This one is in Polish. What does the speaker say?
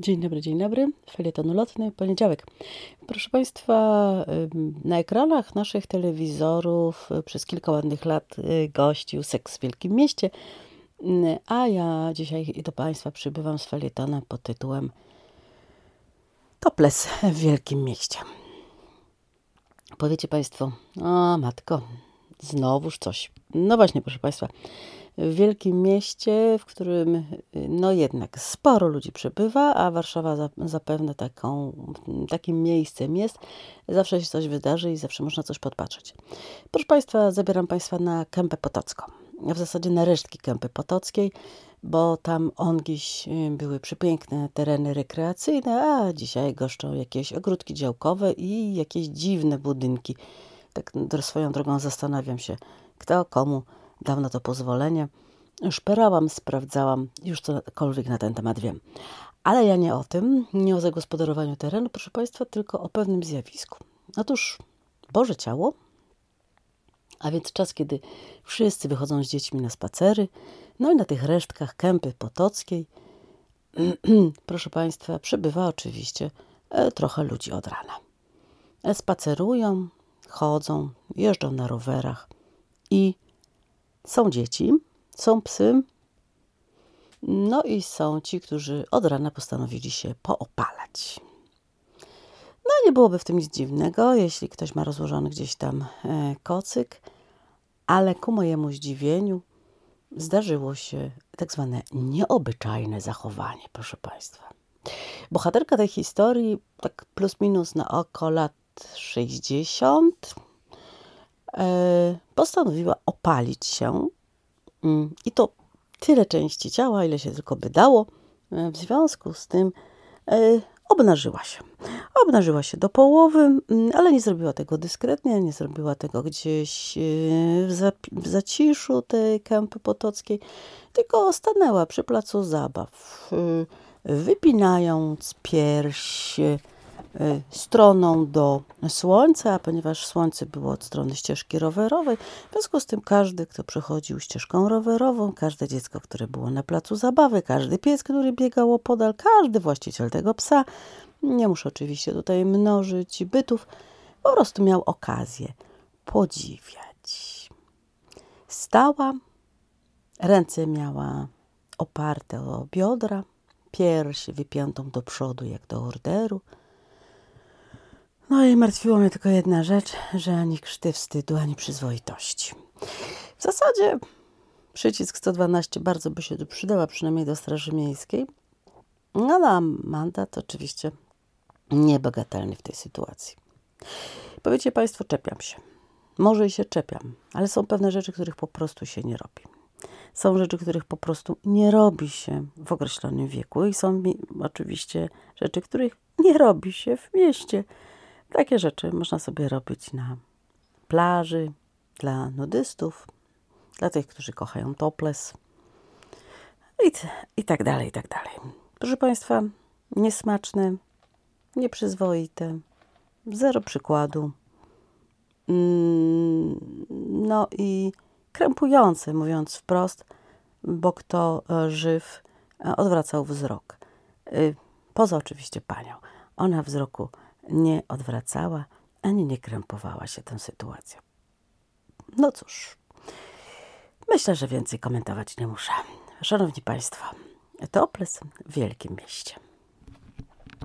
Dzień dobry, dzień dobry. Felieton ulotny, poniedziałek. Proszę Państwa, na ekranach naszych telewizorów y, przez kilka ładnych lat y, gościł Seks w Wielkim Mieście, a ja dzisiaj do Państwa przybywam z felietonem pod tytułem Toples w Wielkim Mieście. Powiecie Państwo, o matko, znowuż coś. No właśnie, proszę Państwa, w wielkim mieście, w którym no jednak sporo ludzi przebywa, a Warszawa zapewne taką, takim miejscem jest. Zawsze się coś wydarzy i zawsze można coś podpatrzeć. Proszę Państwa, zabieram Państwa na Kępę Potocką. W zasadzie na resztki Kępy Potockiej, bo tam ongiś y, były przepiękne tereny rekreacyjne, a dzisiaj goszczą jakieś ogródki działkowe i jakieś dziwne budynki. Tak swoją drogą zastanawiam się, kto komu dał na to pozwolenie. Szperałam, sprawdzałam, już cokolwiek na ten temat wiem. Ale ja nie o tym, nie o zagospodarowaniu terenu, proszę Państwa, tylko o pewnym zjawisku. Otóż Boże Ciało, a więc czas, kiedy wszyscy wychodzą z dziećmi na spacery, no i na tych resztkach kępy potockiej, proszę Państwa, przybywa oczywiście e, trochę ludzi od rana. E, spacerują, chodzą, jeżdżą na rowerach i są dzieci, są psy, no i są ci, którzy od rana postanowili się poopalać. No nie byłoby w tym nic dziwnego, jeśli ktoś ma rozłożony gdzieś tam e, kocyk, ale ku mojemu zdziwieniu zdarzyło się tak zwane nieobyczajne zachowanie, proszę Państwa. Bohaterka tej historii, tak plus minus na oko lat 60, E, postanowiła opalić się mm, i to tyle części ciała, ile się tylko by dało. E, w związku z tym e, obnażyła się. Obnażyła się do połowy, mm, ale nie zrobiła tego dyskretnie, nie zrobiła tego gdzieś w zaciszu tej kępy potockiej, tylko stanęła przy placu zabaw, wypinając pierś, stroną do słońca, ponieważ słońce było od strony ścieżki rowerowej, w związku z tym każdy, kto przechodził ścieżką rowerową, każde dziecko, które było na placu zabawy, każdy pies, który biegał opodal, każdy właściciel tego psa, nie muszę oczywiście tutaj mnożyć bytów, po prostu miał okazję podziwiać. Stała, ręce miała oparte o biodra, pierś wypiętą do przodu jak do orderu, no i martwiło mnie tylko jedna rzecz, że ani krzty wstydu, ani przyzwoitości. W zasadzie przycisk 112 bardzo by się tu przydała, przynajmniej do Straży Miejskiej. No, a mandat oczywiście niebagatelny w tej sytuacji. Powiecie Państwo, czepiam się. Może i się czepiam, ale są pewne rzeczy, których po prostu się nie robi. Są rzeczy, których po prostu nie robi się w określonym wieku i są oczywiście rzeczy, których nie robi się w mieście. Takie rzeczy można sobie robić na plaży, dla nudystów, dla tych, którzy kochają topless i, i tak dalej, i tak dalej. Proszę Państwa, niesmaczne, nieprzyzwoite, zero przykładu. Mm, no i krępujące, mówiąc wprost, bo kto e, żyw e, odwracał wzrok. Y, poza oczywiście panią. Ona wzroku nie odwracała ani nie krępowała się tę sytuacją. No cóż, myślę, że więcej komentować nie muszę. Szanowni Państwo, Toples w Wielkim Mieście.